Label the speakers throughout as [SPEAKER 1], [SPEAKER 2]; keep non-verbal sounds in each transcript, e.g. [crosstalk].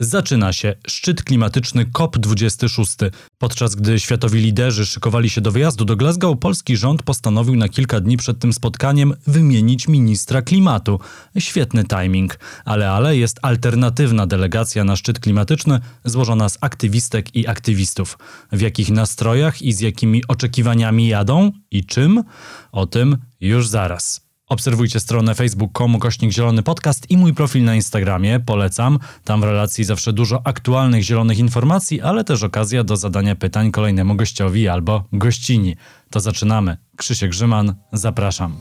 [SPEAKER 1] Zaczyna się szczyt klimatyczny COP26. Podczas gdy światowi liderzy szykowali się do wyjazdu do Glasgow, polski rząd postanowił na kilka dni przed tym spotkaniem wymienić ministra klimatu. Świetny timing. Ale ale jest alternatywna delegacja na szczyt klimatyczny złożona z aktywistek i aktywistów. W jakich nastrojach i z jakimi oczekiwaniami jadą i czym? O tym już zaraz. Obserwujcie stronę facebook.com kośnik zielony podcast i mój profil na Instagramie. Polecam. Tam w relacji zawsze dużo aktualnych zielonych informacji, ale też okazja do zadania pytań kolejnemu gościowi albo gościni. To zaczynamy. Krzysiek Grzyman, zapraszam.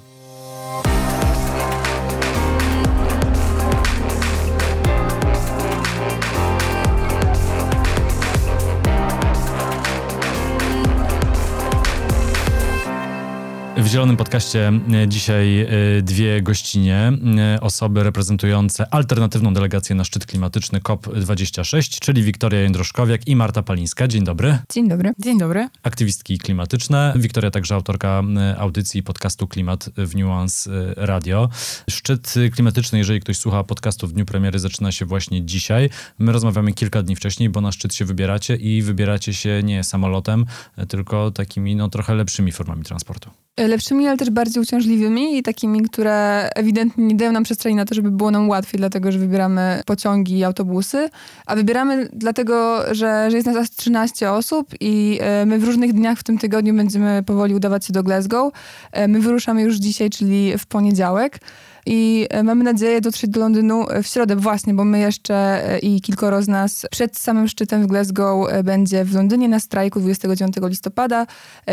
[SPEAKER 1] W Zielonym Podcaście e, dzisiaj e, dwie gościnie, e, osoby reprezentujące alternatywną delegację na szczyt klimatyczny COP26, czyli Wiktoria Jędroszkowiak i Marta Palińska. Dzień dobry.
[SPEAKER 2] Dzień dobry.
[SPEAKER 3] Dzień dobry.
[SPEAKER 1] Aktywistki klimatyczne. Wiktoria także autorka audycji podcastu Klimat w Nuance Radio. Szczyt klimatyczny, jeżeli ktoś słucha podcastu w dniu premiery, zaczyna się właśnie dzisiaj. My rozmawiamy kilka dni wcześniej, bo na szczyt się wybieracie i wybieracie się nie samolotem, tylko takimi no, trochę lepszymi formami transportu
[SPEAKER 2] lepszymi, ale też bardziej uciążliwymi i takimi, które ewidentnie nie dają nam przestrzeni na to, żeby było nam łatwiej, dlatego że wybieramy pociągi i autobusy, a wybieramy dlatego, że, że jest nas 13 osób i e, my w różnych dniach w tym tygodniu będziemy powoli udawać się do Glasgow. E, my wyruszamy już dzisiaj, czyli w poniedziałek i e, mamy nadzieję dotrzeć do Londynu e, w środę właśnie, bo my jeszcze e, i kilkoro z nas przed samym szczytem w Glasgow będzie w Londynie na strajku 29 listopada,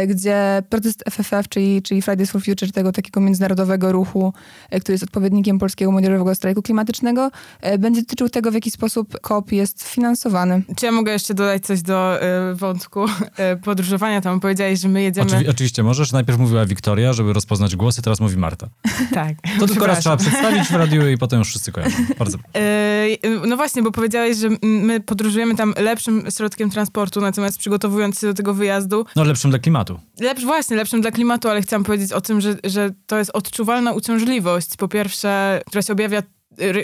[SPEAKER 2] gdzie protest FFF, czyli, czyli Fridays for Future, tego takiego międzynarodowego ruchu, który jest odpowiednikiem polskiego młodzieżowego strajku klimatycznego, będzie dotyczył tego, w jaki sposób COP jest finansowany.
[SPEAKER 3] Czy ja mogę jeszcze dodać coś do y, wątku y, podróżowania? Tam powiedziałeś, że my jedziemy...
[SPEAKER 1] Oczywi oczywiście możesz. Najpierw mówiła Wiktoria, żeby rozpoznać głosy, teraz mówi Marta.
[SPEAKER 3] tak.
[SPEAKER 1] To tylko raz trzeba przedstawić w radiu i potem już wszyscy kojarzą. Bardzo.
[SPEAKER 3] Yy, no właśnie, bo powiedziałeś, że my podróżujemy tam lepszym środkiem transportu, natomiast przygotowując się do tego wyjazdu...
[SPEAKER 1] No lepszym dla klimatu.
[SPEAKER 3] Lepsz, właśnie, lepszym dla klimatu, ale chciałam powiedzieć o tym, że, że to jest odczuwalna uciążliwość. Po pierwsze, która się objawia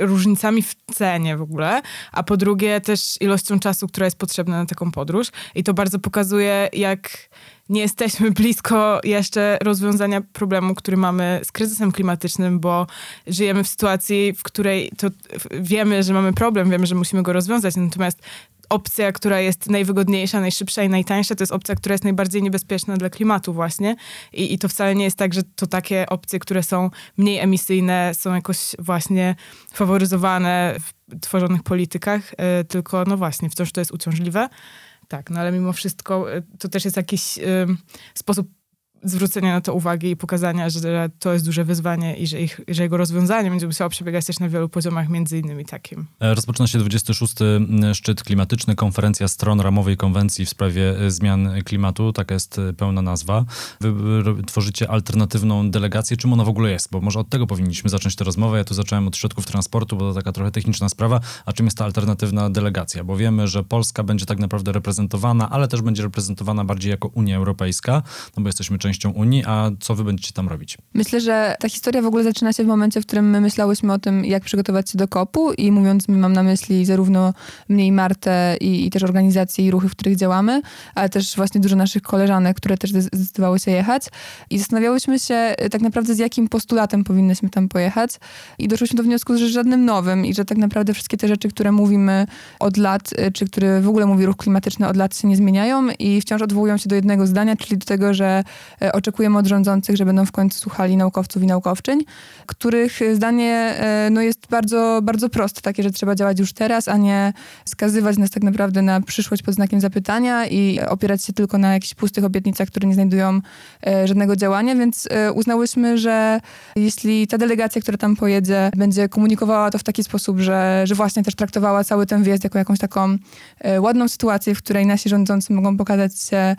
[SPEAKER 3] różnicami w cenie w ogóle, a po drugie też ilością czasu, która jest potrzebna na taką podróż. I to bardzo pokazuje, jak nie jesteśmy [laughs] blisko jeszcze rozwiązania problemu, który mamy z kryzysem klimatycznym, bo żyjemy w sytuacji, w której to wiemy, że mamy problem, wiemy, że musimy go rozwiązać, natomiast opcja, która jest najwygodniejsza, najszybsza i najtańsza, to jest opcja, która jest najbardziej niebezpieczna dla klimatu właśnie. I, I to wcale nie jest tak, że to takie opcje, które są mniej emisyjne, są jakoś właśnie faworyzowane w tworzonych politykach, yy, tylko no właśnie, wciąż to jest uciążliwe. Tak, no ale mimo wszystko y, to też jest jakiś y, sposób zwrócenia na to uwagi i pokazania, że to jest duże wyzwanie i że, ich, że jego rozwiązanie będzie musiało przebiegać też na wielu poziomach, między innymi takim.
[SPEAKER 1] Rozpoczyna się 26. szczyt klimatyczny, konferencja stron ramowej konwencji w sprawie e, zmian klimatu, taka jest e, pełna nazwa. Wy tworzycie alternatywną delegację. Czym ona w ogóle jest? Bo może od tego powinniśmy zacząć tę rozmowę. Ja tu zacząłem od środków transportu, bo to taka trochę techniczna sprawa. A czym jest ta alternatywna delegacja? Bo wiemy, że Polska będzie tak naprawdę reprezentowana, ale też będzie reprezentowana bardziej jako Unia Europejska, no bo jesteśmy częścią częścią Unii, a co wy będziecie tam robić?
[SPEAKER 2] Myślę, że ta historia w ogóle zaczyna się w momencie, w którym my myślałyśmy o tym, jak przygotować się do kopu i mówiąc mi mam na myśli zarówno mnie i Martę i, i też organizacje i ruchy, w których działamy, ale też właśnie dużo naszych koleżanek, które też zdecydowały się jechać i zastanawiałyśmy się e, tak naprawdę z jakim postulatem powinnyśmy tam pojechać i doszłyśmy do wniosku, że żadnym nowym i że tak naprawdę wszystkie te rzeczy, które mówimy od lat, e, czy które w ogóle mówi ruch klimatyczny od lat się nie zmieniają i wciąż odwołują się do jednego zdania, czyli do tego, że oczekujemy od rządzących, że będą w końcu słuchali naukowców i naukowczyń, których zdanie e, no, jest bardzo, bardzo proste, takie, że trzeba działać już teraz, a nie skazywać nas tak naprawdę na przyszłość pod znakiem zapytania i opierać się tylko na jakichś pustych obietnicach, które nie znajdują e, żadnego działania, więc e, uznałyśmy, że jeśli ta delegacja, która tam pojedzie, będzie komunikowała to w taki sposób, że, że właśnie też traktowała cały ten wjazd jako jakąś taką ładną sytuację, w której nasi rządzący mogą pokazać się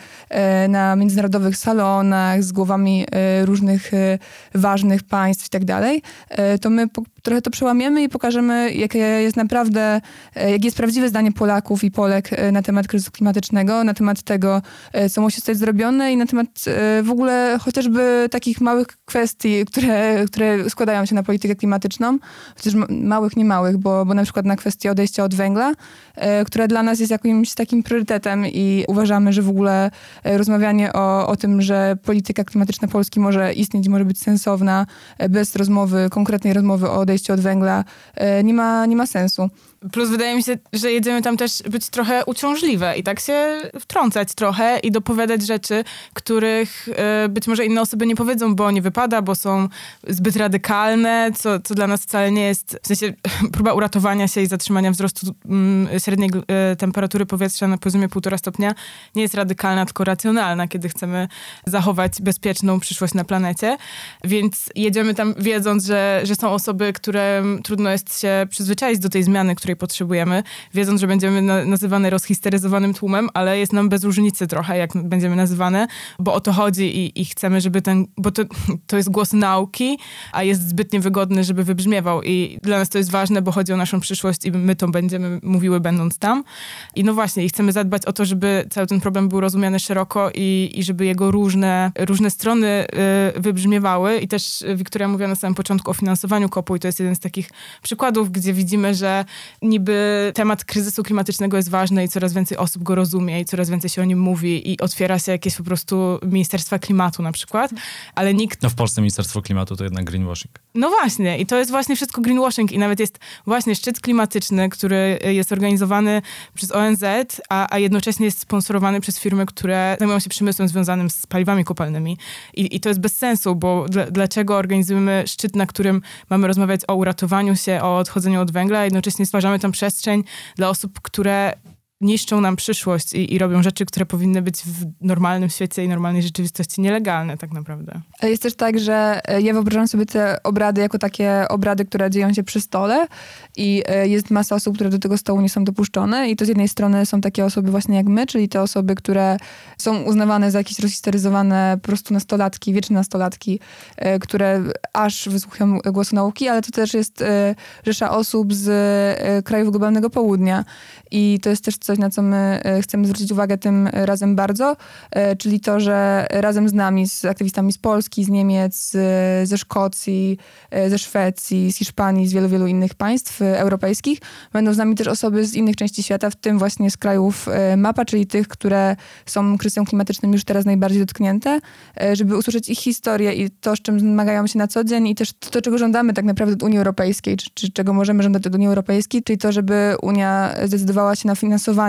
[SPEAKER 2] na międzynarodowych salonach, z głowami e, różnych e, ważnych państw i tak dalej, e, to my trochę to przełamiemy i pokażemy, jakie jest naprawdę, jakie jest prawdziwe zdanie Polaków i Polek na temat kryzysu klimatycznego, na temat tego, co musi zostać zrobione i na temat w ogóle chociażby takich małych kwestii, które, które składają się na politykę klimatyczną, chociaż małych, nie małych, bo, bo na przykład na kwestię odejścia od węgla, która dla nas jest jakimś takim priorytetem i uważamy, że w ogóle rozmawianie o, o tym, że polityka klimatyczna Polski może istnieć, może być sensowna bez rozmowy, konkretnej rozmowy o od węgla, nie ma, nie ma sensu.
[SPEAKER 3] Plus wydaje mi się, że jedziemy tam też być trochę uciążliwe i tak się wtrącać trochę i dopowiadać rzeczy, których y, być może inne osoby nie powiedzą, bo nie wypada, bo są zbyt radykalne, co, co dla nas wcale nie jest, w sensie [laughs] próba uratowania się i zatrzymania wzrostu y, średniej y, temperatury powietrza na poziomie 1,5 stopnia nie jest radykalna, tylko racjonalna, kiedy chcemy zachować bezpieczną przyszłość na planecie. Więc jedziemy tam wiedząc, że, że są osoby, które trudno jest się przyzwyczaić do tej zmiany, której której potrzebujemy, wiedząc, że będziemy na, nazywane rozhisteryzowanym tłumem, ale jest nam bez różnicy trochę, jak będziemy nazywane, bo o to chodzi i, i chcemy, żeby ten, bo to, [laughs] to jest głos nauki, a jest zbyt niewygodny, żeby wybrzmiewał i dla nas to jest ważne, bo chodzi o naszą przyszłość i my to będziemy mówiły będąc tam. I no właśnie, i chcemy zadbać o to, żeby cały ten problem był rozumiany szeroko i, i żeby jego różne, różne strony y, wybrzmiewały i też Wiktoria mówiła na samym początku o finansowaniu kopu i to jest jeden z takich przykładów, gdzie widzimy, że niby temat kryzysu klimatycznego jest ważny i coraz więcej osób go rozumie i coraz więcej się o nim mówi i otwiera się jakieś po prostu Ministerstwa Klimatu na przykład, ale nikt...
[SPEAKER 1] No w Polsce Ministerstwo Klimatu to jednak greenwashing.
[SPEAKER 3] No właśnie i to jest właśnie wszystko greenwashing i nawet jest właśnie szczyt klimatyczny, który jest organizowany przez ONZ, a, a jednocześnie jest sponsorowany przez firmy, które zajmują się przemysłem związanym z paliwami kopalnymi i, i to jest bez sensu, bo dl dlaczego organizujemy szczyt, na którym mamy rozmawiać o uratowaniu się, o odchodzeniu od węgla, a jednocześnie stwarzamy stwarzamy tą przestrzeń dla osób, które niszczą nam przyszłość i, i, robią rzeczy, które powinny być w normalnym świecie i normalnej rzeczywistości nielegalne tak naprawdę.
[SPEAKER 2] Jest też tak, że e, ja wyobrażam sobie te obrady jako takie obrady, które dzieją się przy stole i e, jest masa osób, które do tego stołu nie są dopuszczone i to z jednej strony są takie osoby właśnie jak my, czyli te osoby, które są uznawane za jakieś rozhisteryzowane po prostu nastolatki, wieczne nastolatki, e, które aż wysłuchują głosu nauki, ale to też jest rzesza osób z krajów globalnego południa i to jest też coś, na co my e, chcemy zwrócić uwagę tym razem bardzo, e, czyli to, że razem z nami, z aktywistami z Polski, z Niemiec, ze Szkocji, e, ze Szwecji, z Hiszpanii, z wielu, wielu innych państw europejskich, będą z nami też osoby z innych części świata, w tym właśnie z krajów MAPA, czyli tych, które są kryzysem klimatycznym już teraz najbardziej dotknięte, żeby usłyszeć ich historię i to, z czym zmagają się na co dzień i też to, czego żądamy tak naprawdę od Unii Europejskiej, czy, czy czego możemy żądać od Unii Europejskiej, czyli to, żeby Unia zdecydowała się na finansowanie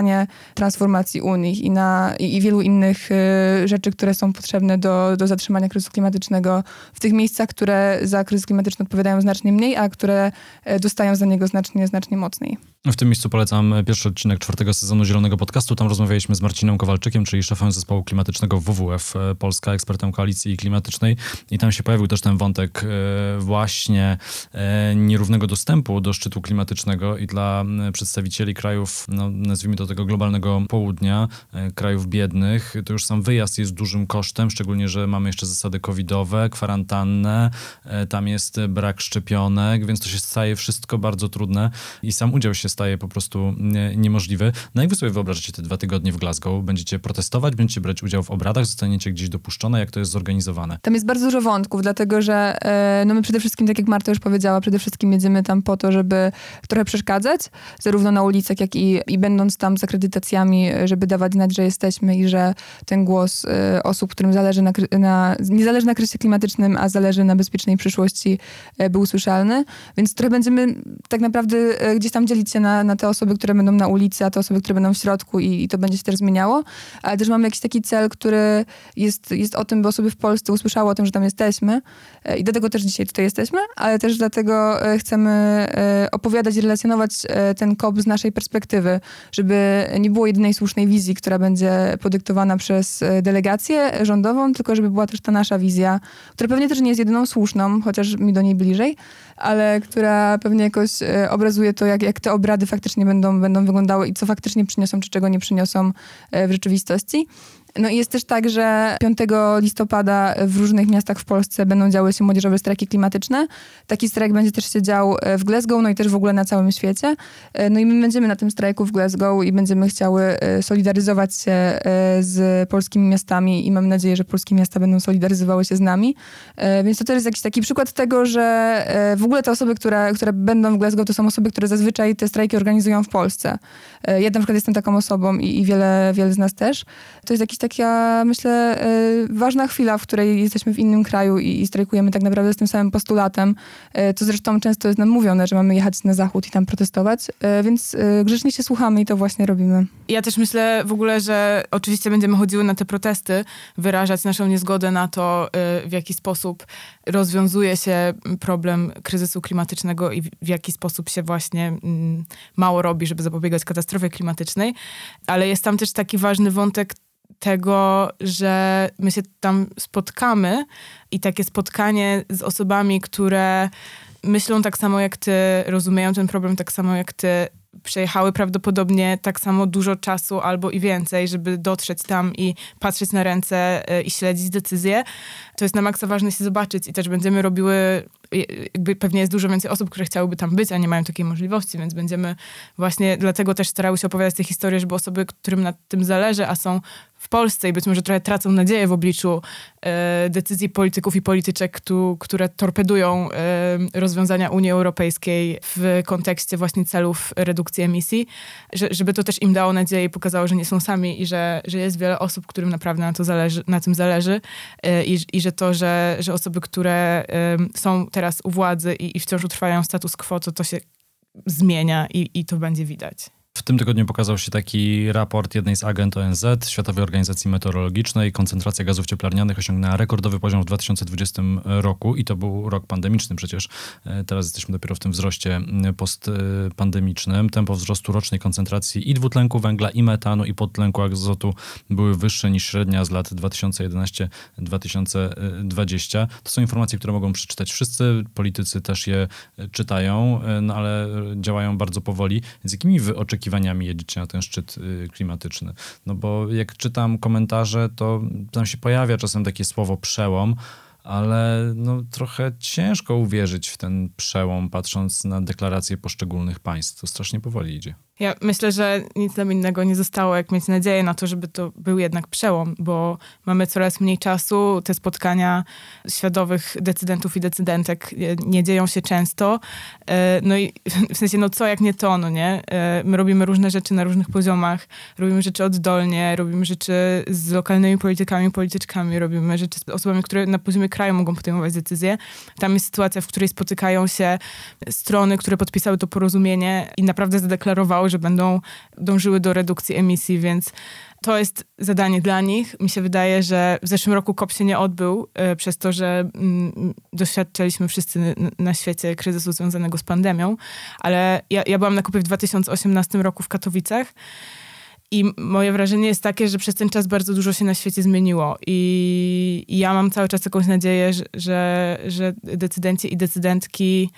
[SPEAKER 2] transformacji Unii i, na, i, i wielu innych y, rzeczy, które są potrzebne do, do zatrzymania kryzysu klimatycznego w tych miejscach, które za kryzys klimatyczny odpowiadają znacznie mniej, a które y, dostają za niego znacznie, znacznie mocniej.
[SPEAKER 1] W tym miejscu polecam pierwszy odcinek czwartego sezonu Zielonego Podcastu. Tam rozmawialiśmy z Marcinem Kowalczykiem, czyli szefem zespołu klimatycznego WWF e, Polska, ekspertem koalicji klimatycznej. I tam się pojawił też ten wątek e, właśnie e, nierównego dostępu do szczytu klimatycznego i dla przedstawicieli krajów, no, nazwijmy to tego globalnego południa, krajów biednych. To już sam wyjazd jest dużym kosztem, szczególnie, że mamy jeszcze zasady covidowe, kwarantannę, tam jest brak szczepionek, więc to się staje wszystko bardzo trudne i sam udział się staje po prostu niemożliwy. No wy sobie wyobrażacie te dwa tygodnie w Glasgow? Będziecie protestować, będziecie brać udział w obradach, zostaniecie gdzieś dopuszczone? Jak to jest zorganizowane?
[SPEAKER 2] Tam jest bardzo dużo wątków, dlatego że e, no my przede wszystkim, tak jak Marta już powiedziała, przede wszystkim jedziemy tam po to, żeby trochę przeszkadzać, zarówno na ulicach, jak i, i będąc tam z akredytacjami, żeby dawać znać, że jesteśmy i że ten głos e, osób, którym zależy na, na, nie zależy na kryzysie klimatycznym, a zależy na bezpiecznej przyszłości, e, był słyszalny. Więc trochę będziemy tak naprawdę gdzieś tam dzielić się na, na te osoby, które będą na ulicy, a te osoby, które będą w środku i, i to będzie się też zmieniało. Ale też mamy jakiś taki cel, który jest, jest o tym, by osoby w Polsce usłyszały o tym, że tam jesteśmy e, i dlatego też dzisiaj tutaj jesteśmy, ale też dlatego e, chcemy e, opowiadać relacjonować ten COP z naszej perspektywy, żeby nie było jedynej słusznej wizji, która będzie podyktowana przez delegację rządową, tylko żeby była też ta nasza wizja, która pewnie też nie jest jedyną słuszną, chociaż mi do niej bliżej, ale która pewnie jakoś obrazuje to, jak, jak te obrady faktycznie będą, będą wyglądały i co faktycznie przyniosą, czy czego nie przyniosą e, w rzeczywistości. No i jest też tak, że 5 listopada w różnych miastach w Polsce będą działy się młodzieżowe strajki klimatyczne. Taki strajk będzie też się dział e, w Glasgow, no i też w ogóle na całym świecie. E, no i my będziemy na tym strajku w Glasgow i będziemy chciały e, solidaryzować się z polskimi miastami i mam nadzieję, że polskie miasta będą solidaryzowały się z nami. Więc to też jest jakiś taki przykład tego, że w ogóle te osoby, które, które będą w Glasgow, to są osoby, które zazwyczaj te strajki organizują w Polsce. Ja na przykład jestem taką osobą i, i wiele, wiele z nas też. To jest jakiś taka, myślę, ważna chwila, w której jesteśmy w innym kraju i, i strajkujemy tak naprawdę z tym samym postulatem. To zresztą często jest nam mówione, że mamy jechać na zachód i tam protestować, więc grzecznie się słuchamy i to właśnie robimy.
[SPEAKER 3] Ja też myślę w ogóle, że oczywiście będziemy chodziły na te protesty, wyrażać naszą niezgodę na to, w jaki sposób rozwiązuje się problem kryzysu klimatycznego i w jaki sposób się właśnie mm, mało robi, żeby zapobiegać katastrofie klimatycznej, ale jest tam też taki ważny wątek tego, że my się tam spotkamy i takie spotkanie z osobami, które myślą tak samo jak ty, rozumieją ten problem tak samo jak ty, przejechały prawdopodobnie tak samo dużo czasu albo i więcej, żeby dotrzeć tam i patrzeć na ręce e, i śledzić decyzje. To jest na maksa ważne się zobaczyć i też będziemy robiły, jakby pewnie jest dużo więcej osób, które chciałyby tam być, a nie mają takiej możliwości, więc będziemy właśnie dlatego też starały się opowiadać te historie, żeby osoby, którym na tym zależy, a są w Polsce i być może trochę tracą nadzieję w obliczu e, decyzji polityków i polityczek, tu, które torpedują e, rozwiązania Unii Europejskiej w kontekście właśnie celów redukcji emisji, że, żeby to też im dało nadzieję i pokazało, że nie są sami i że, że jest wiele osób, którym naprawdę na, to zależy, na tym zależy e, i, i że to, że, że osoby, które e, są teraz u władzy i, i wciąż utrwają status quo, to to się zmienia i, i to będzie widać.
[SPEAKER 1] W tym tygodniu pokazał się taki raport jednej z agent ONZ, Światowej Organizacji Meteorologicznej. Koncentracja gazów cieplarnianych osiągnęła rekordowy poziom w 2020 roku i to był rok pandemiczny przecież. E, teraz jesteśmy dopiero w tym wzroście postpandemicznym. Tempo wzrostu rocznej koncentracji i dwutlenku węgla, i metanu, i podtlenku azotu były wyższe niż średnia z lat 2011-2020. To są informacje, które mogą przeczytać wszyscy. Politycy też je czytają, e, no ale działają bardzo powoli. Więc jakimi wy oczekiwaniami oczekiwaniami jedziecie na ten szczyt y, klimatyczny. No bo jak czytam komentarze, to tam się pojawia czasem takie słowo przełom, ale no, trochę ciężko uwierzyć w ten przełom, patrząc na deklaracje poszczególnych państw. To strasznie powoli idzie.
[SPEAKER 3] Ja myślę, że nic nam innego nie zostało, jak mieć nadzieję na to, żeby to był jednak przełom, bo mamy coraz mniej czasu. Te spotkania światowych decydentów i decydentek nie dzieją się często. E, no i [laughs] w sensie, no co jak nie to, no nie? E, my robimy różne rzeczy na różnych poziomach. Robimy rzeczy oddolnie, robimy rzeczy z lokalnymi politykami, polityczkami, robimy rzeczy z osobami, które na poziomie kraju mogą podejmować decyzje. Tam jest sytuacja, w której spotykają się strony, które podpisały to porozumienie i naprawdę zadeklarowały, że będą dążyły do redukcji emisji, więc to jest zadanie dla nich. Mi się wydaje, że w zeszłym roku COP się nie odbył y, przez to, że y, doświadczaliśmy wszyscy na świecie kryzysu związanego z pandemią, ale ja, ja byłam na COPie w 2018 roku w Katowicach. I moje wrażenie jest takie, że przez ten czas bardzo dużo się na świecie zmieniło. I, i ja mam cały czas jakąś nadzieję, że, że, że decydenci i decydentki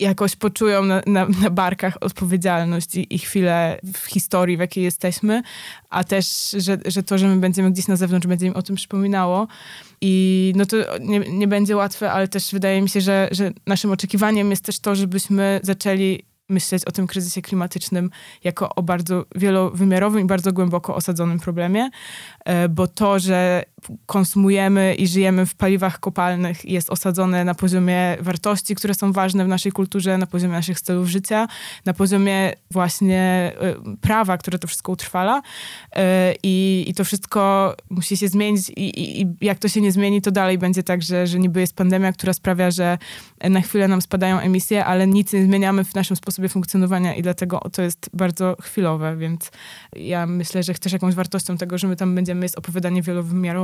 [SPEAKER 3] jakoś poczują na, na, na barkach odpowiedzialność i, i chwilę w historii, w jakiej jesteśmy, a też, że, że to, że my będziemy gdzieś na zewnątrz, będzie im o tym przypominało. I no to nie, nie będzie łatwe, ale też wydaje mi się, że, że naszym oczekiwaniem jest też to, żebyśmy zaczęli myśleć o tym kryzysie klimatycznym jako o bardzo wielowymiarowym i bardzo głęboko osadzonym problemie, e, bo to, że konsumujemy i żyjemy w paliwach kopalnych jest osadzone na poziomie wartości, które są ważne w naszej kulturze, na poziomie naszych stylów życia, na poziomie właśnie e, prawa, które to wszystko utrwala. E, i, i to wszystko musi się zmienić i, i, i jak to się nie zmieni, to dalej będzie tak, że, że niby jest pandemia, która sprawia, że na chwilę nam spadają emisje, ale nic nie zmieniamy w naszym sposobie funkcjonowania i dlatego to jest bardzo chwilowe, więc ja myślę, że też jakąś wartością tego, że my tam będziemy, jest opowiadanie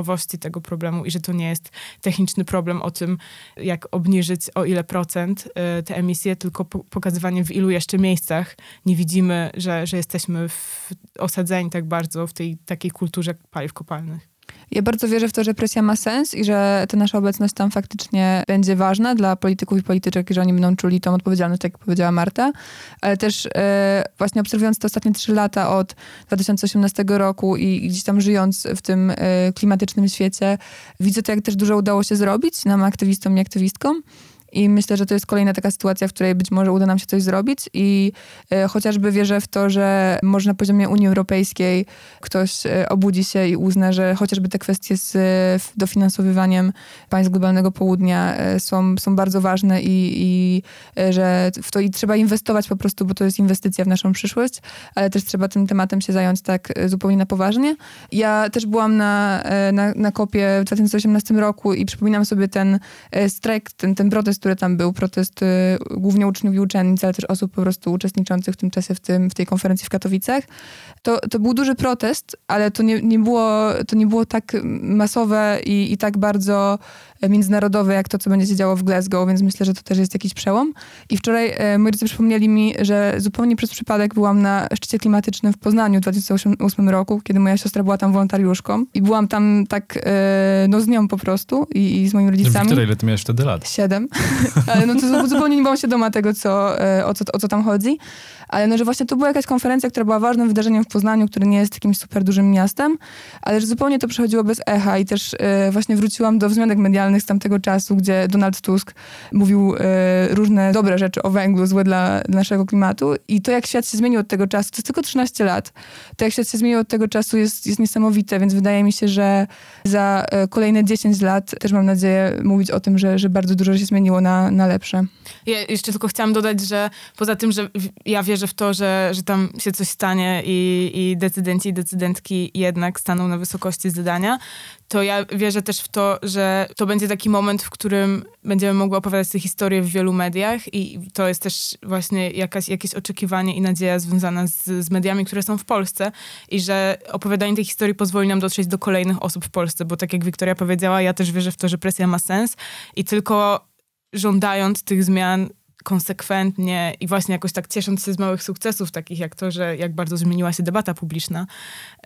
[SPEAKER 3] wielowymiarowości tego problemu i że to nie jest techniczny problem o tym, jak obniżyć o ile procent y, te emisje, tylko pokazywanie w ilu jeszcze miejscach nie widzimy, że, że jesteśmy w, osadzeni tak bardzo w tej takiej kulturze paliw kopalnych.
[SPEAKER 2] Ja bardzo wierzę w to, że presja ma sens i że ta nasza obecność tam faktycznie będzie ważna dla polityków i polityczek, że oni będą czuli tą odpowiedzialność, tak jak powiedziała Marta. Ale też e, właśnie obserwując te ostatnie trzy lata od 2018 roku i, i gdzieś tam żyjąc w tym e, klimatycznym świecie, widzę to, jak też dużo udało się zrobić nam aktywistom i aktywistkom. I myślę, że to jest kolejna taka sytuacja, w której być może uda nam się coś zrobić i e, chociażby wierzę w to, że może na poziomie Unii Europejskiej ktoś e, obudzi się i uzna, że chociażby te kwestie z e, dofinansowywaniem państw globalnego południa e, są, są bardzo ważne i, i e, że w to i trzeba inwestować po prostu, bo to jest inwestycja w naszą przyszłość, ale też trzeba tym tematem się zająć tak e, zupełnie na poważnie. Ja też byłam na, na, na kopie w 2018 roku i przypominam sobie ten strajk, ten, ten protest, który tam był, protest y, głównie uczniów i uczennic, ale też osób po prostu uczestniczących w tym czasie w, tym, w tej konferencji w Katowicach. To, to był duży protest, ale to nie, nie, było, to nie było tak masowe i, i tak bardzo międzynarodowe, jak to, co będzie się działo w Glasgow, więc myślę, że to też jest jakiś przełom. I wczoraj e, moi rodzice przypomnieli mi, że zupełnie przez przypadek byłam na szczycie klimatycznym w Poznaniu w 2008 roku, kiedy moja siostra była tam wolontariuszką i byłam tam tak, e, no z nią po prostu i, i z moimi rodzicami.
[SPEAKER 1] Wiktoria, ile ty miałeś wtedy lat?
[SPEAKER 2] Siedem. [laughs] Ale no to zupełnie nie byłam świadoma tego, co, e, o, co, o co tam chodzi. Ale no, że właśnie to była jakaś konferencja, która była ważnym wydarzeniem w Poznaniu, który nie jest jakimś super dużym miastem, ale że zupełnie to przechodziło bez echa i też e, właśnie wróciłam do wzmianek medialnych z tamtego czasu, gdzie Donald Tusk mówił e, różne dobre rzeczy o węglu, złe dla, dla naszego klimatu. I to, jak świat się zmienił od tego czasu, to jest tylko 13 lat, to jak świat się zmienił od tego czasu jest, jest niesamowite, więc wydaje mi się, że za e, kolejne 10 lat też mam nadzieję mówić o tym, że, że bardzo dużo się zmieniło na, na lepsze.
[SPEAKER 3] Ja jeszcze tylko chciałam dodać, że poza tym, że ja wierzę w to, że, że tam się coś stanie i, i decydenci i decydentki jednak staną na wysokości zadania, to ja wierzę też w to, że to będzie taki moment, w którym będziemy mogli opowiadać te historie w wielu mediach i to jest też właśnie jakaś, jakieś oczekiwanie i nadzieja związana z, z mediami, które są w Polsce i że opowiadanie tej historii pozwoli nam dotrzeć do kolejnych osób w Polsce, bo tak jak Wiktoria powiedziała, ja też wierzę w to, że presja ma sens i tylko żądając tych zmian konsekwentnie i właśnie jakoś tak ciesząc się z małych sukcesów, takich jak to, że jak bardzo zmieniła się debata publiczna,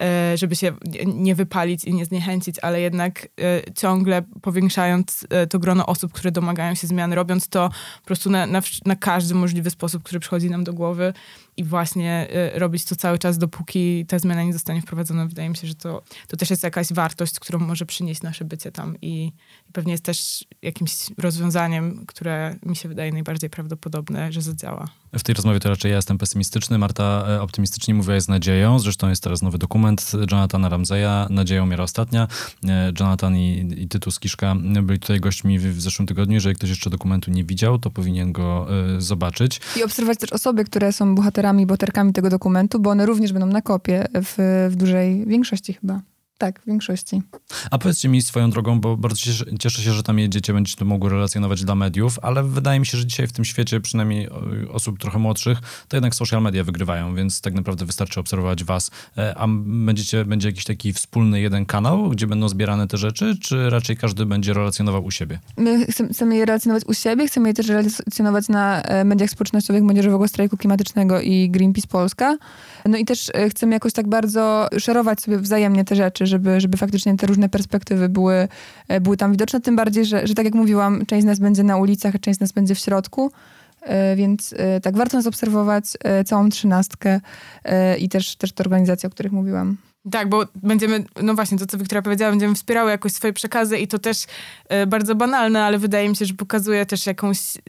[SPEAKER 3] e, żeby się nie wypalić i nie zniechęcić, ale jednak e, ciągle powiększając e, to grono osób, które domagają się zmian, robiąc to po prostu na, na, na każdy możliwy sposób, który przychodzi nam do głowy i właśnie robić to cały czas, dopóki ta zmiana nie zostanie wprowadzona. Wydaje mi się, że to, to też jest jakaś wartość, którą może przynieść nasze bycie tam i pewnie jest też jakimś rozwiązaniem, które mi się wydaje najbardziej prawdopodobne, że zadziała.
[SPEAKER 1] W tej rozmowie to raczej ja jestem pesymistyczny. Marta e, optymistycznie mówiła z nadzieją. Zresztą jest teraz nowy dokument Jonathana Ramseya, Nadzieją miara ostatnia. E, Jonathan i, i Tytus Kiszka byli tutaj gośćmi w, w zeszłym tygodniu. Jeżeli ktoś jeszcze dokumentu nie widział, to powinien go y, zobaczyć.
[SPEAKER 2] I obserwować też osoby, które są bohaterami, bohaterkami tego dokumentu, bo one również będą na kopie w, w dużej większości chyba. Tak, w większości.
[SPEAKER 1] A powiedzcie mi swoją drogą, bo bardzo cieszę, cieszę się, że tam jedziecie, będziecie to mogły relacjonować dla mediów, ale wydaje mi się, że dzisiaj w tym świecie, przynajmniej osób trochę młodszych, to jednak social media wygrywają, więc tak naprawdę wystarczy obserwować was. E, a będziecie, będzie jakiś taki wspólny jeden kanał, gdzie będą zbierane te rzeczy, czy raczej każdy będzie relacjonował u siebie?
[SPEAKER 2] My chcemy je relacjonować u siebie, chcemy je też relacjonować na e, mediach społecznościowych Młodzieżowego Strajku Klimatycznego i Greenpeace Polska. No i też e, chcemy jakoś tak bardzo szerować sobie wzajemnie te rzeczy, żeby, żeby faktycznie te różne perspektywy były, e, były tam widoczne. Tym bardziej, że, że tak jak mówiłam, część z nas będzie na ulicach, a część z nas będzie w środku. E, więc tak, warto nas obserwować, całą trzynastkę i też, też te organizacje, o których mówiłam.
[SPEAKER 3] Tak, bo będziemy, no właśnie, to co Wiktoria powiedziała, będziemy wspierały jakoś swoje przekazy i to też e, bardzo banalne, ale wydaje mi się, że pokazuje też jakąś e,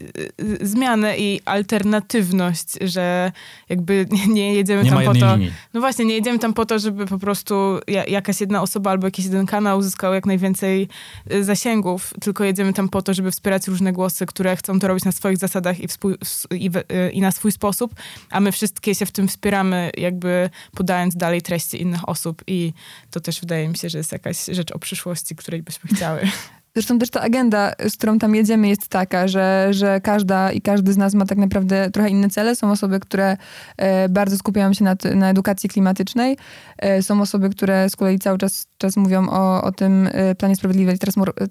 [SPEAKER 3] zmianę i alternatywność, że jakby nie, [laughs] nie jedziemy
[SPEAKER 1] nie
[SPEAKER 3] tam po to.
[SPEAKER 1] Linii.
[SPEAKER 3] No właśnie, nie jedziemy tam po to, żeby po prostu jakaś jedna osoba albo jakiś jeden kanał uzyskał jak najwięcej e, zasięgów, tylko jedziemy tam po to, żeby wspierać różne głosy, które chcą to robić na swoich zasadach i, współ, i, i na swój sposób, a my wszystkie się w tym wspieramy, jakby podając dalej treści innych osób i to też wydaje mi się, że jest jakaś rzecz o przyszłości, której byśmy chciały. [laughs]
[SPEAKER 2] Zresztą też ta agenda, z którą tam jedziemy, jest taka, że, że każda i każdy z nas ma tak naprawdę trochę inne cele. Są osoby, które e, bardzo skupiają się na, na edukacji klimatycznej. E, są osoby, które z kolei cały czas, czas mówią o, o tym e, planie sprawiedliwej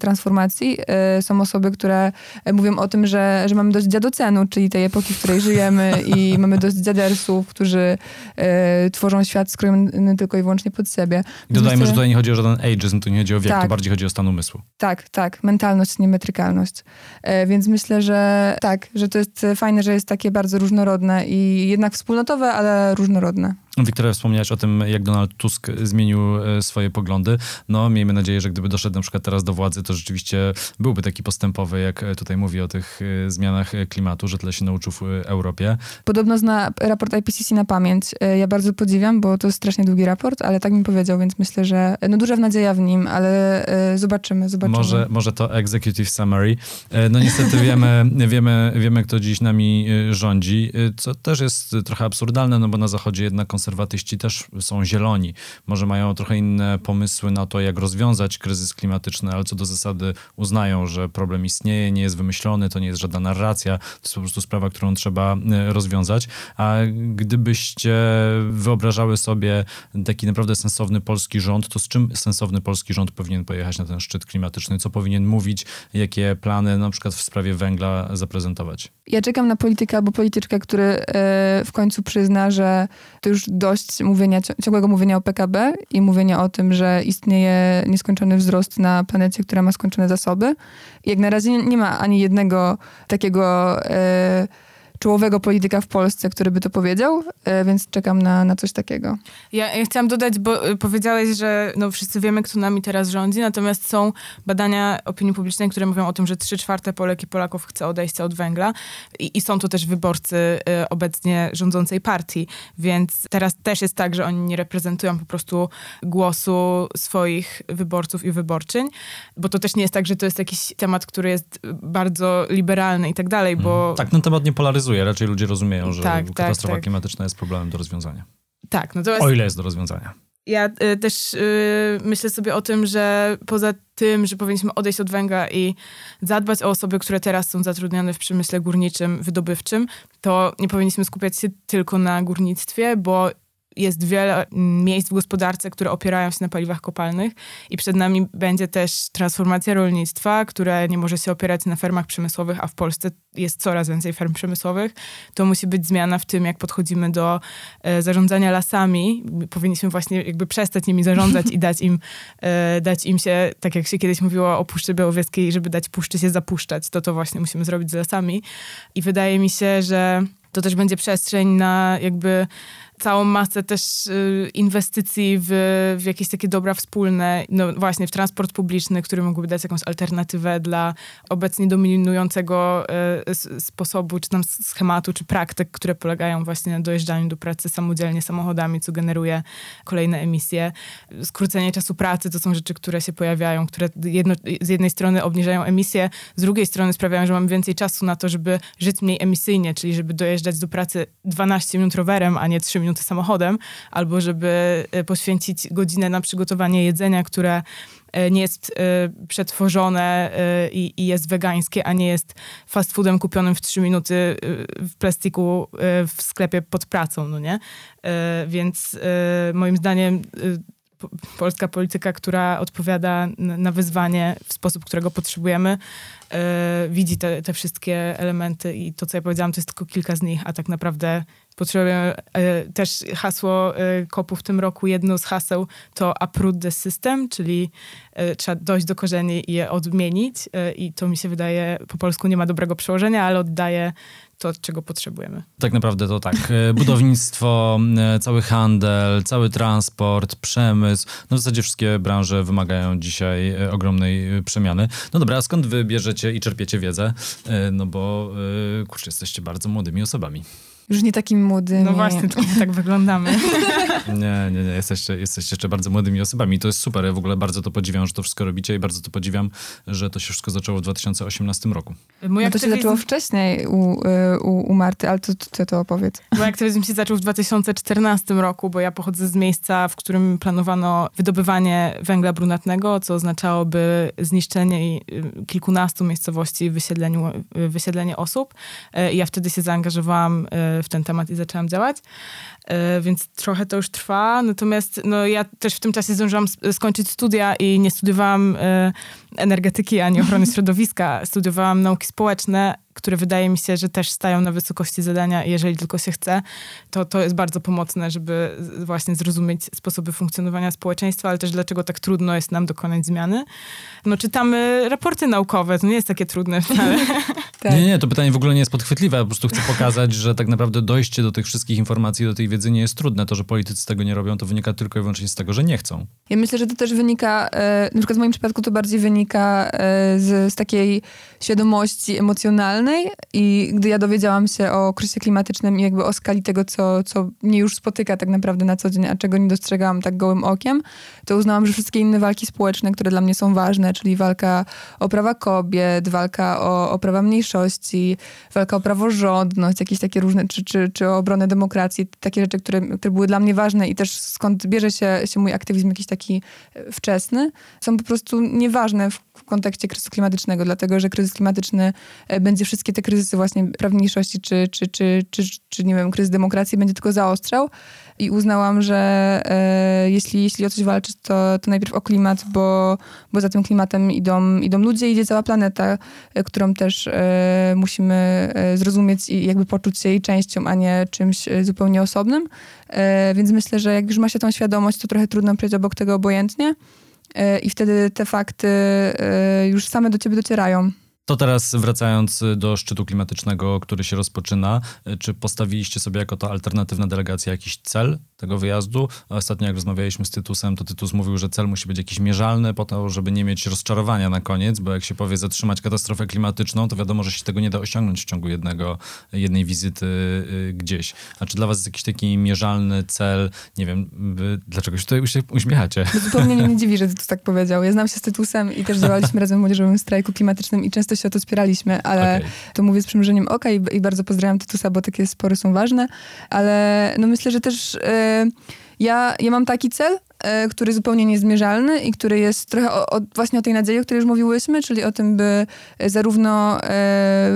[SPEAKER 2] transformacji. E, są osoby, które mówią o tym, że, że mamy dość dziadocenu, czyli tej epoki, w której żyjemy i [laughs] mamy dość dziadersów, którzy tworzą świat skrojony tylko i wyłącznie pod siebie.
[SPEAKER 1] Dodajmy, myślę, że tutaj nie chodzi o żaden ageism, tu nie chodzi o wiek,
[SPEAKER 2] Tak.
[SPEAKER 1] to bardziej chodzi o stan umysłu.
[SPEAKER 2] Tak, tak, mentalność, nie metrykalność. E, więc myślę, że tak, że to jest fajne, że jest takie bardzo różnorodne i jednak wspólnotowe, ale różnorodne.
[SPEAKER 1] Wiktoria, wspomniałaś o tym, jak Donald Tusk zmienił e, swoje poglądy. No, miejmy nadzieję, że gdyby doszedł na przykład teraz do władzy, to rzeczywiście byłby taki postępowy, jak e, tutaj mówi o tych e, zmianach klimatu, że tyle się nauczył w Europie.
[SPEAKER 2] Podobno zna raport IPCC na pamięć. Ja bardzo podziwiam, bo to jest strasznie długi raport, ale tak mi powiedział, więc myślę, że no duża nadzieja w nim, ale zobaczymy, zobaczymy.
[SPEAKER 1] Może, może to executive summary. No niestety wiemy, [laughs] wiemy, wiemy, kto dziś nami rządzi, co też jest trochę absurdalne, no bo na Zachodzie jednak konserwatyści też są zieloni. Może mają trochę inne pomysły na to, jak rozwiązać kryzys klimatyczny, ale co do zasady uznają, że problem istnieje, nie jest wymyślony, to nie jest żadna narracja, to jest po prostu sprawa, którą trzeba e, rozwiązać. A gdybyście wyobrażały sobie taki naprawdę sensowny polski rząd, to z czym sensowny polski rząd powinien pojechać na ten szczyt klimatyczny? Co powinien mówić? Jakie plany na przykład w sprawie węgla zaprezentować?
[SPEAKER 2] Ja czekam na polityka albo polityczkę, który e, w końcu przyzna, że to już dość mówienia, ci- ciągłego mówienia o PKB i mówienia o tym, że istnieje nieskończony wzrost na planecie, która ma skończone zasoby. I jak na razie nie, nie ma ani jednego takiego e, czołowego polityka w Polsce, który by to powiedział, e, więc czekam na, na coś takiego.
[SPEAKER 3] Ja, ja chciałam dodać, bo y, powiedziałeś, że no, wszyscy wiemy, kto nami teraz rządzi, natomiast są badania opinii publicznej, które mówią o tym, że 3 czwarte Polek i Polaków chce odejścia od węgla i, i są to też wyborcy y, obecnie rządzącej partii, więc teraz też jest tak, że oni nie reprezentują po prostu głosu swoich wyborców i wyborczyń, bo to też nie jest tak, że to jest jakiś temat, który jest bardzo liberalny i tak dalej, bo...
[SPEAKER 1] Tak, ten temat nie polaryzuje. Raczej ludzie rozumieją, że
[SPEAKER 3] Tak, tak,
[SPEAKER 1] katastrofa
[SPEAKER 3] tak.
[SPEAKER 1] klimatyczna jest problemem do rozwiązania.
[SPEAKER 3] Tak, natomiast...
[SPEAKER 1] O ile jest do rozwiązania.
[SPEAKER 3] Ja y, też y, myślę sobie o tym, że poza tym, że powinniśmy odejść od węgla i zadbać o osoby, które teraz są zatrudnione w przemyśle górniczym, wydobywczym, to nie powinniśmy skupiać się tylko na górnictwie, bo jest wiele miejsc w gospodarce, które opierają się na paliwach kopalnych i przed nami będzie też transformacja rolnictwa, które nie może się opierać na fermach przemysłowych, a w Polsce jest coraz więcej ferm przemysłowych. To musi być zmiana w tym, jak podchodzimy do e, zarządzania lasami. Powinniśmy właśnie jakby przestać nimi zarządzać i dać im, e, dać im się, tak jak się kiedyś mówiło o Puszczy Białowieskiej, żeby dać puszczy się zapuszczać, to to właśnie musimy zrobić z lasami. I wydaje mi się, że to też będzie przestrzeń na jakby całą masę też y, inwestycji w, w jakieś takie dobra wspólne, no właśnie w transport publiczny, który mógłby dać jakąś alternatywę dla obecnie dominującego y, sposobu, czy tam schematu, czy praktyk, które polegają właśnie na dojeżdżaniu do pracy samodzielnie samochodami, co generuje kolejne emisje. Skrócenie czasu pracy to są rzeczy, które się pojawiają, które jedno, z jednej strony obniżają emisje, z drugiej strony sprawiają, że mamy więcej czasu na to, żeby żyć mniej emisyjnie, czyli żeby dojeżdżać do pracy 12 minut rowerem, a nie 3 minuty samochodem, albo żeby e, poświęcić godzinę na przygotowanie jedzenia, które e, nie jest e, przetworzone i, jest wegańskie, a nie jest fast foodem kupionym w 3 minuty w plastiku w sklepie pod pracą, no nie? Więc moim zdaniem po- polska polityka, która odpowiada na wyzwanie w sposób, którego potrzebujemy, widzi te, te wszystkie elementy i to, co ja powiedziałam, to jest tylko kilka z nich, a tak naprawdę potrzebujemy e, też hasło e, kopu w tym roku, jedno z haseł to uproot the system, czyli e, trzeba dojść do korzeni i je odmienić e, i to mi się wydaje, po polsku nie ma dobrego przełożenia, ale oddaje to, czego potrzebujemy.
[SPEAKER 1] Tak naprawdę to tak. E, Budownictwo, e, cały handel, cały transport, przemysł. No w zasadzie wszystkie branże wymagają dzisiaj ogromnej przemiany. No dobra, a skąd wy bierzecie i czerpiecie wiedzę? No bo, kurczę, jesteście bardzo młodymi osobami.
[SPEAKER 2] Już nie takimi młodymi.
[SPEAKER 3] No właśnie, tak wyglądamy. [laughs]
[SPEAKER 1] Nie, nie, nie. Jesteście, jesteście jeszcze bardzo młodymi osobami. To jest super. Ja w ogóle bardzo to podziwiam, że to wszystko robicie i bardzo to podziwiam, że to się wszystko zaczęło w 2018 roku.
[SPEAKER 2] Mój no to aktywizm... się zaczęło wcześniej u, y, u, u Marty, ale to, to, to opowiedz.
[SPEAKER 3] Mój aktywizm się zaczął w 2014 roku, bo ja pochodzę z miejsca, w którym planowano wydobywanie węgla brunatnego, co oznaczałoby zniszczenie y, kilkunastu miejscowości, wysiedleniu, y, wysiedlenie osób. I ja wtedy się zaangażowałam w ten temat i zaczęłam działać. E, więc trochę to już trwa. Natomiast no, ja też w tym czasie zdążyłam skończyć studia i nie studiowałam e, energetyki ani ochrony [laughs] środowiska. Studiowałam nauki społeczne, które wydaje mi się, że też stają na wysokości zadania, jeżeli tylko się chce, to to jest bardzo pomocne, żeby właśnie zrozumieć sposoby funkcjonowania społeczeństwa, ale też dlaczego tak trudno jest nam dokonać zmiany. No czytamy raporty naukowe, to nie jest takie trudne [laughs] wcale.
[SPEAKER 1] tak. Nie, nie, to pytanie w ogóle nie jest podchwytliwe, ja po prostu chcę pokazać, że tak naprawdę dojście do tych wszystkich informacji, do tej wiedzy nie jest trudne. To, że politycy tego nie robią, to wynika tylko i wyłącznie z tego, że nie chcą.
[SPEAKER 2] Ja myślę, że to też wynika, e, na przykład w moim przypadku to bardziej wynika e, z, z takiej świadomości emocjonalnej i gdy ja dowiedziałam się o kryzysie klimatycznym i jakby o skali tego, co, co mnie już spotyka tak naprawdę na co dzień, a czego nie dostrzegałam tak gołym okiem, to uznałam, że wszystkie inne walki społeczne, które dla mnie są ważne, czyli walka o prawa kobiet, walka o, o prawa mniejszości, walka o praworządność, jakieś takie różne, czy, czy, czy o obronę demokracji, takie rzeczy, które, które były dla mnie ważne i też skąd bierze się, się mój aktywizm jakiś taki e, wczesny, są po prostu nieważne w w kontekście kryzysu klimatycznego, dlatego że kryzys klimatyczny e, będzie wszystkie te kryzysy właśnie praw mniejszości, czy, czy, czy, czy, czy nie wiem, kryzys demokracji będzie tylko zaostrzał i uznałam, że e, jeśli, jeśli o coś walczyć, to, to najpierw o klimat, bo, bo za tym klimatem idą, idą ludzie, idzie cała planeta, e, którą też e, musimy zrozumieć i jakby poczuć się jej częścią, a nie czymś zupełnie osobnym. Więc myślę, że jak już ma się tą świadomość, to trochę trudno przejść obok tego obojętnie. E, i wtedy te fakty e, już same do ciebie docierają.
[SPEAKER 1] To teraz wracając do szczytu klimatycznego, który się rozpoczyna, czy postawiliście sobie jako to alternatywna delegacja jakiś cel tego wyjazdu? Ostatnio jak rozmawialiśmy z Tytusem, to Tytus mówił, że cel musi być jakiś mierzalny po to, żeby nie mieć rozczarowania na koniec, bo jak się powie zatrzymać katastrofę klimatyczną, to wiadomo, że się tego nie da osiągnąć w ciągu jednego, jednej wizyty y, gdzieś. A czy dla was jest jakiś taki mierzalny cel? Nie wiem, dlaczego się tutaj uśmiechacie?
[SPEAKER 2] Zupełnie mnie nie dziwi, że Tytus tak powiedział. Ja znam się z Tytusem i też działaliśmy [laughs] razem w Młodzieżowym Strajku Klimatycznym i często często się o to spieraliśmy, ale okay. to mówię z przymrużeniem oka i, i, bardzo pozdrawiam Tytusa, bo takie spory są ważne, ale no myślę, że też... Yy, ja, ja mam taki cel, który zupełnie niezmierzalny i który jest trochę o, o, właśnie o tej nadziei, o której już mówiłyśmy, czyli o tym, by e, zarówno e,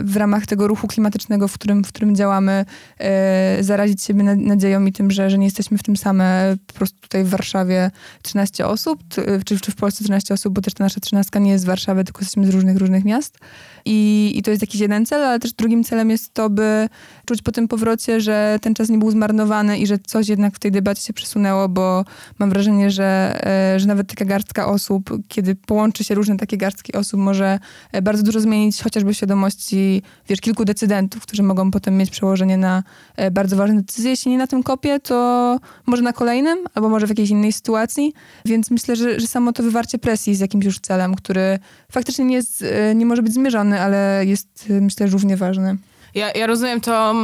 [SPEAKER 2] w ramach tego ruchu klimatycznego, w którym, w którym działamy, e, zarazić siebie nadzieją i tym, że, że nie jesteśmy w tym same, po prostu tutaj w Warszawie 13 osób, czy, czy w Polsce 13 osób, bo też ta nasza trzynastka nie jest z Warszawy, tylko jesteśmy z różnych, różnych miast. I, I to jest jakiś jeden cel, ale też drugim celem jest to, by czuć po tym powrocie, że ten czas nie był zmarnowany i że coś jednak w tej debacie się przesunęło, bo mam wrażenie, że, e, że nawet taka garstka osób, kiedy połączy się różne takie garstki osób, może e, bardzo dużo zmienić chociażby świadomości, wiesz, kilku decydentów, którzy mogą potem mieć przełożenie na e, bardzo ważne decyzje. Jeśli nie na tym kopie, to może na kolejnym, albo może w jakiejś innej sytuacji. Więc myślę, że, że samo to wywarcie presji z jakimś już celem, który faktycznie nie, jest, nie może być zmierzony, ale jest myślę równie ważny.
[SPEAKER 3] Ja, ja rozumiem to,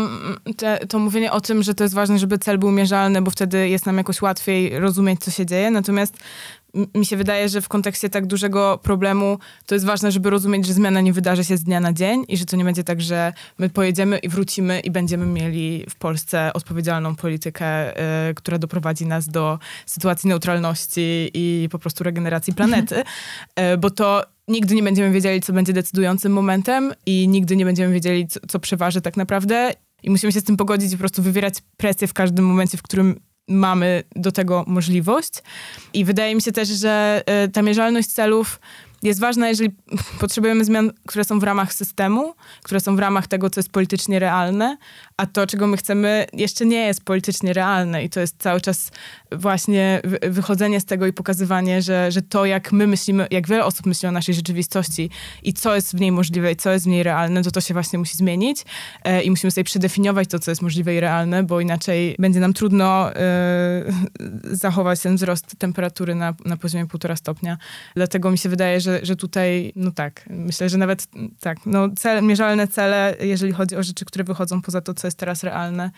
[SPEAKER 3] te, to mówienie o tym, że to jest ważne, żeby cel był mierzalny, bo wtedy jest nam jakoś łatwiej rozumieć, co się dzieje. Natomiast mi się wydaje, że w kontekście tak dużego problemu to jest ważne, żeby rozumieć, że zmiana nie wydarzy się z dnia na dzień i że to nie będzie tak, że my pojedziemy i wrócimy i będziemy mieli w Polsce odpowiedzialną politykę, y, która doprowadzi nas do sytuacji neutralności i po prostu regeneracji planety, [laughs] y, bo to nigdy nie będziemy wiedzieli, co będzie decydującym momentem i nigdy nie będziemy wiedzieli, co, co przeważy tak naprawdę. I musimy się z tym pogodzić i po prostu wywierać presję w każdym momencie, w którym mamy do tego możliwość. I wydaje mi się też, że e, ta mierzalność celów jest ważna, jeżeli potrzebujemy zmian, które są w ramach systemu, które są w ramach tego, co jest politycznie realne, a to, czego my chcemy, jeszcze nie jest politycznie realne i to jest cały czas właśnie wychodzenie z tego i pokazywanie, że, że to, jak my myślimy, jak wiele osób myśli o naszej rzeczywistości i co jest w niej możliwe i co jest w niej realne, to to się właśnie musi zmienić e, i musimy sobie przedefiniować to, co jest możliwe i realne, bo inaczej będzie nam trudno e, zachować ten wzrost temperatury na, na poziomie półtora stopnia. Dlatego mi się wydaje, że, że tutaj, no tak, myślę, że nawet tak, no cel, mierzalne cele, jeżeli chodzi o rzeczy, które wychodzą poza to, co jest teraz realne,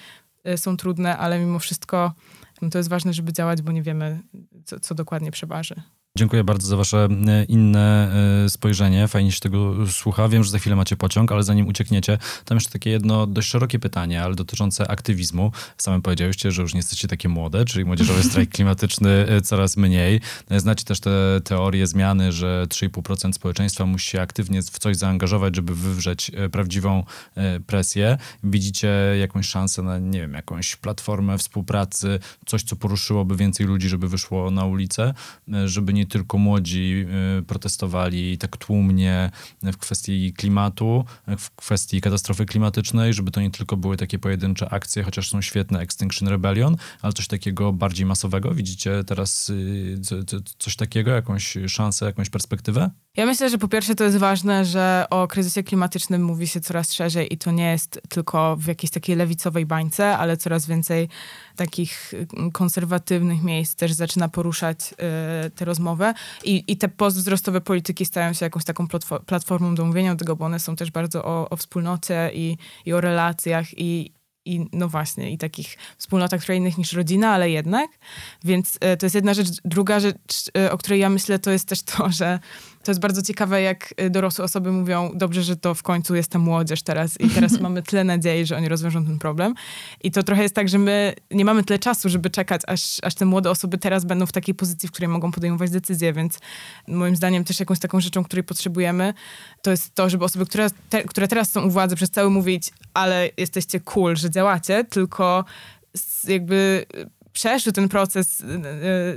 [SPEAKER 3] y, są trudne, ale mimo wszystko no to jest ważne, żeby działać, bo nie wiemy, co, co dokładnie przeważy.
[SPEAKER 1] Dziękuję bardzo za wasze e, inne e, spojrzenie. Fajnie się tego słucha. Wiem, że za chwilę macie pociąg, ale zanim uciekniecie, tam jeszcze takie jedno dość szerokie pytanie, ale dotyczące aktywizmu. Samym powiedziałyście, że już nie jesteście takie młode, czyli młodzieżowy [laughs] strajk klimatyczny e, coraz mniej. Znacie też te teorie zmiany, że 3,5% społeczeństwa musi się aktywnie w coś zaangażować, żeby wywrzeć prawdziwą presję. Widzicie jakąś szansę na, nie wiem, jakąś platformę współpracy, coś, co poruszyłoby więcej ludzi, żeby wyszło na ulicę, żeby nie nie tylko młodzi y, protestowali tak tłumnie w kwestii klimatu, w kwestii katastrofy klimatycznej, żeby to nie tylko były takie pojedyncze akcje, chociaż są świetne Extinction Rebellion, ale coś takiego bardziej masowego. Widzicie teraz y, coś takiego, jakąś szansę, jakąś perspektywę?
[SPEAKER 3] Ja myślę, że po pierwsze to jest ważne, że o kryzysie klimatycznym mówi się coraz szerzej i to nie jest tylko w jakiejś takiej lewicowej bańce, ale coraz więcej takich mm, konserwatywnych miejsc też zaczyna poruszać y, tę rozmowę I, i te postwzrostowe polityki stają się jakąś taką platformą do mówienia tego, bo one są też bardzo o, o wspólnocie i, i o relacjach i, i no właśnie, i takich wspólnotach trochę innych niż rodzina, ale jednak. Więc y, to jest jedna rzecz. Druga rzecz, y, o której ja myślę, to jest też to, że to jest bardzo ciekawe, jak y, dorosłe osoby mówią, dobrze, że to w końcu jest ta młodzież teraz i teraz [laughs] mamy tyle nadziei, że oni rozwiążą ten problem. I to trochę jest tak, że my nie mamy tyle czasu, żeby czekać, aż, aż te młode osoby teraz będą w takiej pozycji, w której mogą podejmować decyzje, więc moim zdaniem też jakąś taką rzeczą, której potrzebujemy, to jest to, żeby osoby, które, te, które teraz są u władzy, przestały mówić, ale jesteście cool, że działacie, tylko jakby przeszły ten proces y,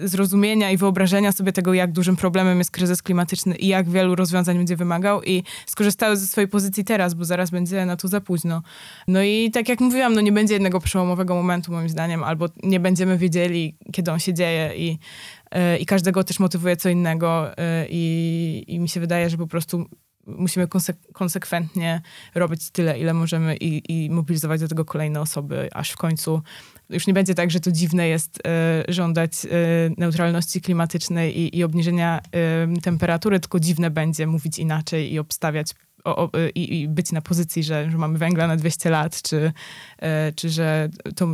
[SPEAKER 3] y, zrozumienia i wyobrażenia sobie tego, jak dużym problemem jest kryzys klimatyczny i jak wielu rozwiązań będzie wymagał i skorzystały ze swojej pozycji teraz, bo zaraz będzie na to za późno. No i tak jak mówiłam, no nie będzie jednego przełomowego momentu moim zdaniem, albo nie będziemy wiedzieli, kiedy on się dzieje i, y, i każdego też motywuje co innego i, i mi się wydaje, że po prostu musimy konsek- konsekwentnie robić tyle, ile możemy i, i, mobilizować do tego kolejne osoby, aż w końcu już nie będzie tak, że to dziwne jest y, żądać y, neutralności klimatycznej i, i obniżenia y, temperatury, tylko dziwne będzie mówić inaczej i obstawiać o, o, i, i, być na pozycji, że, że mamy węgla na 200 lat, czy, czy że, to,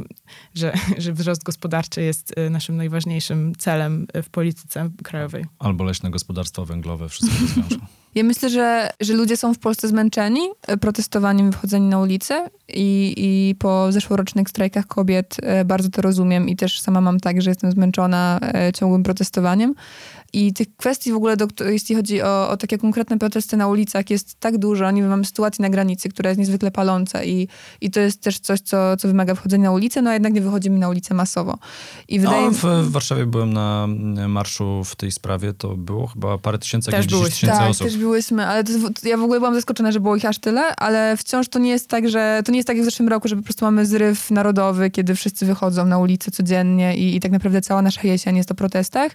[SPEAKER 3] że, że wzrost gospodarczy jest naszym najważniejszym celem w polityce krajowej.
[SPEAKER 1] Albo leśne gospodarstwo węglowe, wszystko rozwiążą. [laughs]
[SPEAKER 2] Ja myślę, że, że ludzie są w Polsce zmęczeni e, protestowaniem, wychodzeniem na ulicę i, i po zeszłorocznych strajkach kobiet e, bardzo to rozumiem i też sama mam tak, że jestem zmęczona e, ciągłym protestowaniem. I tych kwestii w ogóle, do, jeśli chodzi o, o, takie konkretne protesty na ulicach, jest tak dużo. Nie wiem, mamy sytuację na granicy, która jest niezwykle paląca i, i to jest też coś, co, co wymaga wchodzenia na ulicę, no a jednak nie wychodzimy na ulicę masowo.
[SPEAKER 1] I wydaje... No, w, Warszawie byłem na marszu w tej sprawie, to było chyba parę tysięcy, jakieś 10 tysięcy
[SPEAKER 2] tak,
[SPEAKER 1] osób.
[SPEAKER 2] Też byłyśmy, ale to, ja w ogóle byłam zaskoczona, że było ich aż tyle, ale wciąż to nie jest tak, że to nie jest tak jak w zeszłym roku, że po prostu mamy zryw narodowy, kiedy wszyscy wychodzą na ulicę codziennie i, i tak naprawdę cała nasza jesień jest o protestach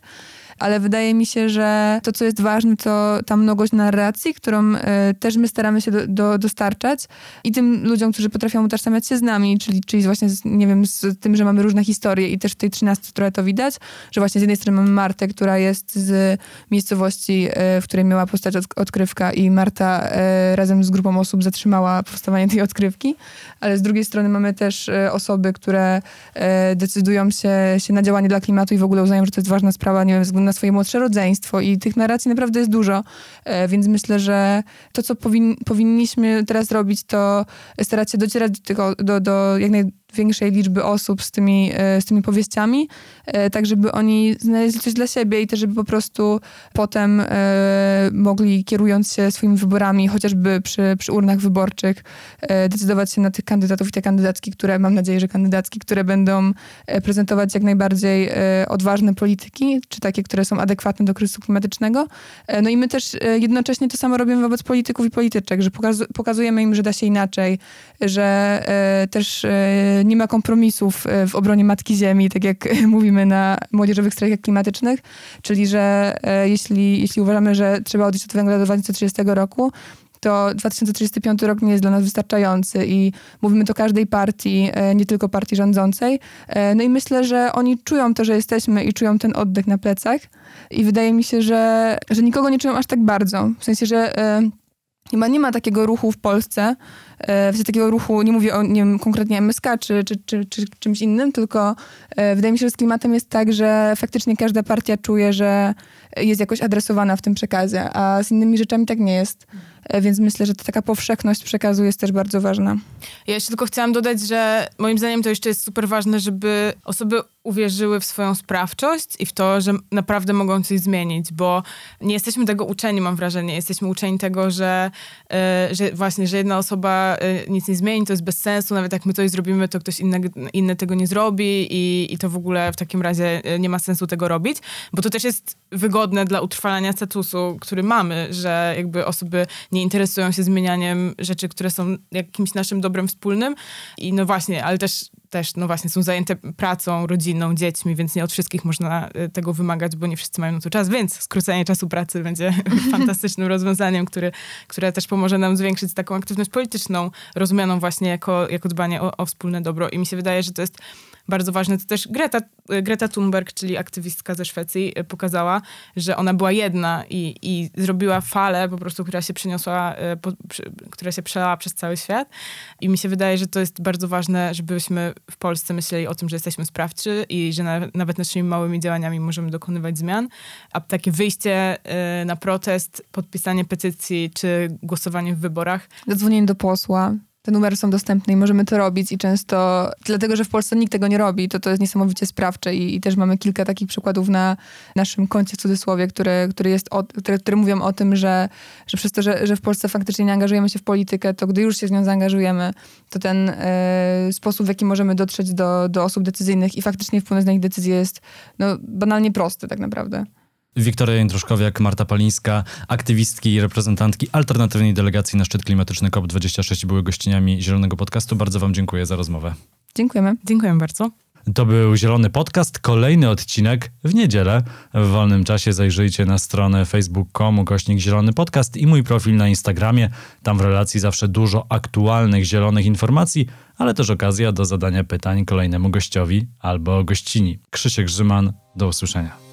[SPEAKER 2] ale wydaje mi się, że to, co jest ważne, to ta mnogość narracji, którą y, też my staramy się do, do, dostarczać i tym ludziom, którzy potrafią utożsamiać się z nami, czyli, czyli właśnie, z, nie wiem, z tym, że mamy różne historie i też w tej 13 trochę to widać, że właśnie z jednej strony mamy Martę, która jest z miejscowości, y, w której miała powstać od, odkrywka i Marta y, razem z grupą osób zatrzymała powstawanie tej odkrywki, ale z drugiej strony mamy też osoby, które decydują się, się na działanie dla klimatu i w ogóle uznają, że to jest ważna sprawa, nie wiem, na swoje młodsze rodzeństwo i tych narracji naprawdę jest dużo, e, więc myślę, że to, co powin, powinniśmy teraz robić, to starać się docierać do, tego, do, do jak naj większej liczby osób z tymi, e, z tymi powieściami, e, tak żeby oni znaleźli coś dla siebie i też żeby po prostu potem e, mogli, kierując się swoimi wyborami, chociażby przy, przy urnach wyborczych, decydować się na tych kandydatów i te kandydatki, które, mam nadzieję, że kandydatki, które będą prezentować jak najbardziej odważne polityki, czy takie, które są adekwatne do kryzysu klimatycznego. No i my też jednocześnie to samo robimy wobec polityków i polityczek, że pokazujemy im, że da się inaczej, że też nie ma kompromisów e, w obronie Matki Ziemi, tak jak [laughs] mówimy na młodzieżowych strajkach klimatycznych, czyli że e, jeśli, jeśli uważamy, że trzeba odejść od węgla do 2030 roku, to 2035 rok nie jest dla nas wystarczający i mówimy to każdej partii, e, nie tylko partii rządzącej. No i myślę, że oni czują to, że jesteśmy i czują ten oddech na plecach i wydaje mi się, że, że nikogo nie czują aż tak bardzo. W sensie, że Chyba nie ma takiego ruchu w Polsce, e, w takiego ruchu, nie mówię o nie wiem, konkretnie MSK czy, czy, czy, czy czymś innym, tylko e, wydaje mi się, że z klimatem jest tak, że faktycznie każda partia czuje, że jest jakoś adresowana w tym przekazie, a z innymi rzeczami tak nie jest. E, więc myślę, że ta taka powszechność przekazu jest też bardzo ważna.
[SPEAKER 3] Ja jeszcze tylko chciałam dodać, że moim zdaniem to jeszcze jest super ważne, żeby osoby uwierzyły w swoją sprawczość i w to, że naprawdę mogą coś zmienić, bo nie jesteśmy tego uczeni, mam wrażenie. Jesteśmy uczeni tego, że, yy, że właśnie, że jedna osoba yy, nic nie zmieni, to jest bez sensu, nawet jak my coś zrobimy, to ktoś inny, inny tego nie zrobi i, i to w ogóle w takim razie nie ma sensu tego robić, bo to też jest wygodne dla utrwalania statusu, który mamy, że jakby osoby nie interesują się zmienianiem rzeczy, które są jakimś naszym dobrem wspólnym i no właśnie, ale też też, no właśnie, są zajęte pracą, rodziną, dziećmi, więc nie od wszystkich można y, tego wymagać, bo nie wszyscy mają na to czas, więc skrócenie czasu pracy będzie [laughs] fantastycznym rozwiązaniem, który, które też pomoże nam zwiększyć taką aktywność polityczną, rozumianą właśnie jako, jako dbanie o, o wspólne dobro. I mi się wydaje, że to jest bardzo ważne. To też Greta, Greta Thunberg, czyli aktywistka ze Szwecji, e, pokazała, że ona była jedna i, i zrobiła falę po prostu, która się przeniosła, e, po, która się przelała przez cały świat. I mi się wydaje, że to jest bardzo ważne, żebyśmy w Polsce myśleli o tym, że jesteśmy sprawczy i że na, nawet naszymi małymi działaniami możemy dokonywać zmian. A takie wyjście na protest, podpisanie petycji czy głosowanie w wyborach.
[SPEAKER 2] Zadzwonienie do posła te numery są dostępne i możemy to robić i często, dlatego że w Polsce nikt tego nie robi, to to jest niesamowicie sprawcze i, i też mamy kilka takich przykładów na naszym koncie w cudzysłowie, które, które, jest o, które, które mówią o tym, że, że przez to, że, że w Polsce faktycznie nie angażujemy się w politykę, to gdy już się z nią zaangażujemy, to ten e, sposób, w jaki możemy dotrzeć do, do osób decyzyjnych i faktycznie wpłynąć na ich decyzje jest no, banalnie prosty tak naprawdę.
[SPEAKER 1] Wiktoria Jędruszkowiak, Marta Palińska, aktywistki i reprezentantki alternatywnej delegacji na szczyt klimatyczny COP26 były gościniami Zielonego Podcastu. Bardzo wam dziękuję za rozmowę.
[SPEAKER 2] Dziękujemy.
[SPEAKER 3] Dziękuję bardzo.
[SPEAKER 1] To był Zielony Podcast, kolejny odcinek w niedzielę. W wolnym czasie zajrzyjcie na stronę facebook.com gośnik Zielony Podcast i mój profil na Instagramie. Tam w relacji zawsze dużo aktualnych zielonych informacji, ale też okazja do zadania pytań kolejnemu gościowi albo gościni. Krzysiek Grzyman, do usłyszenia.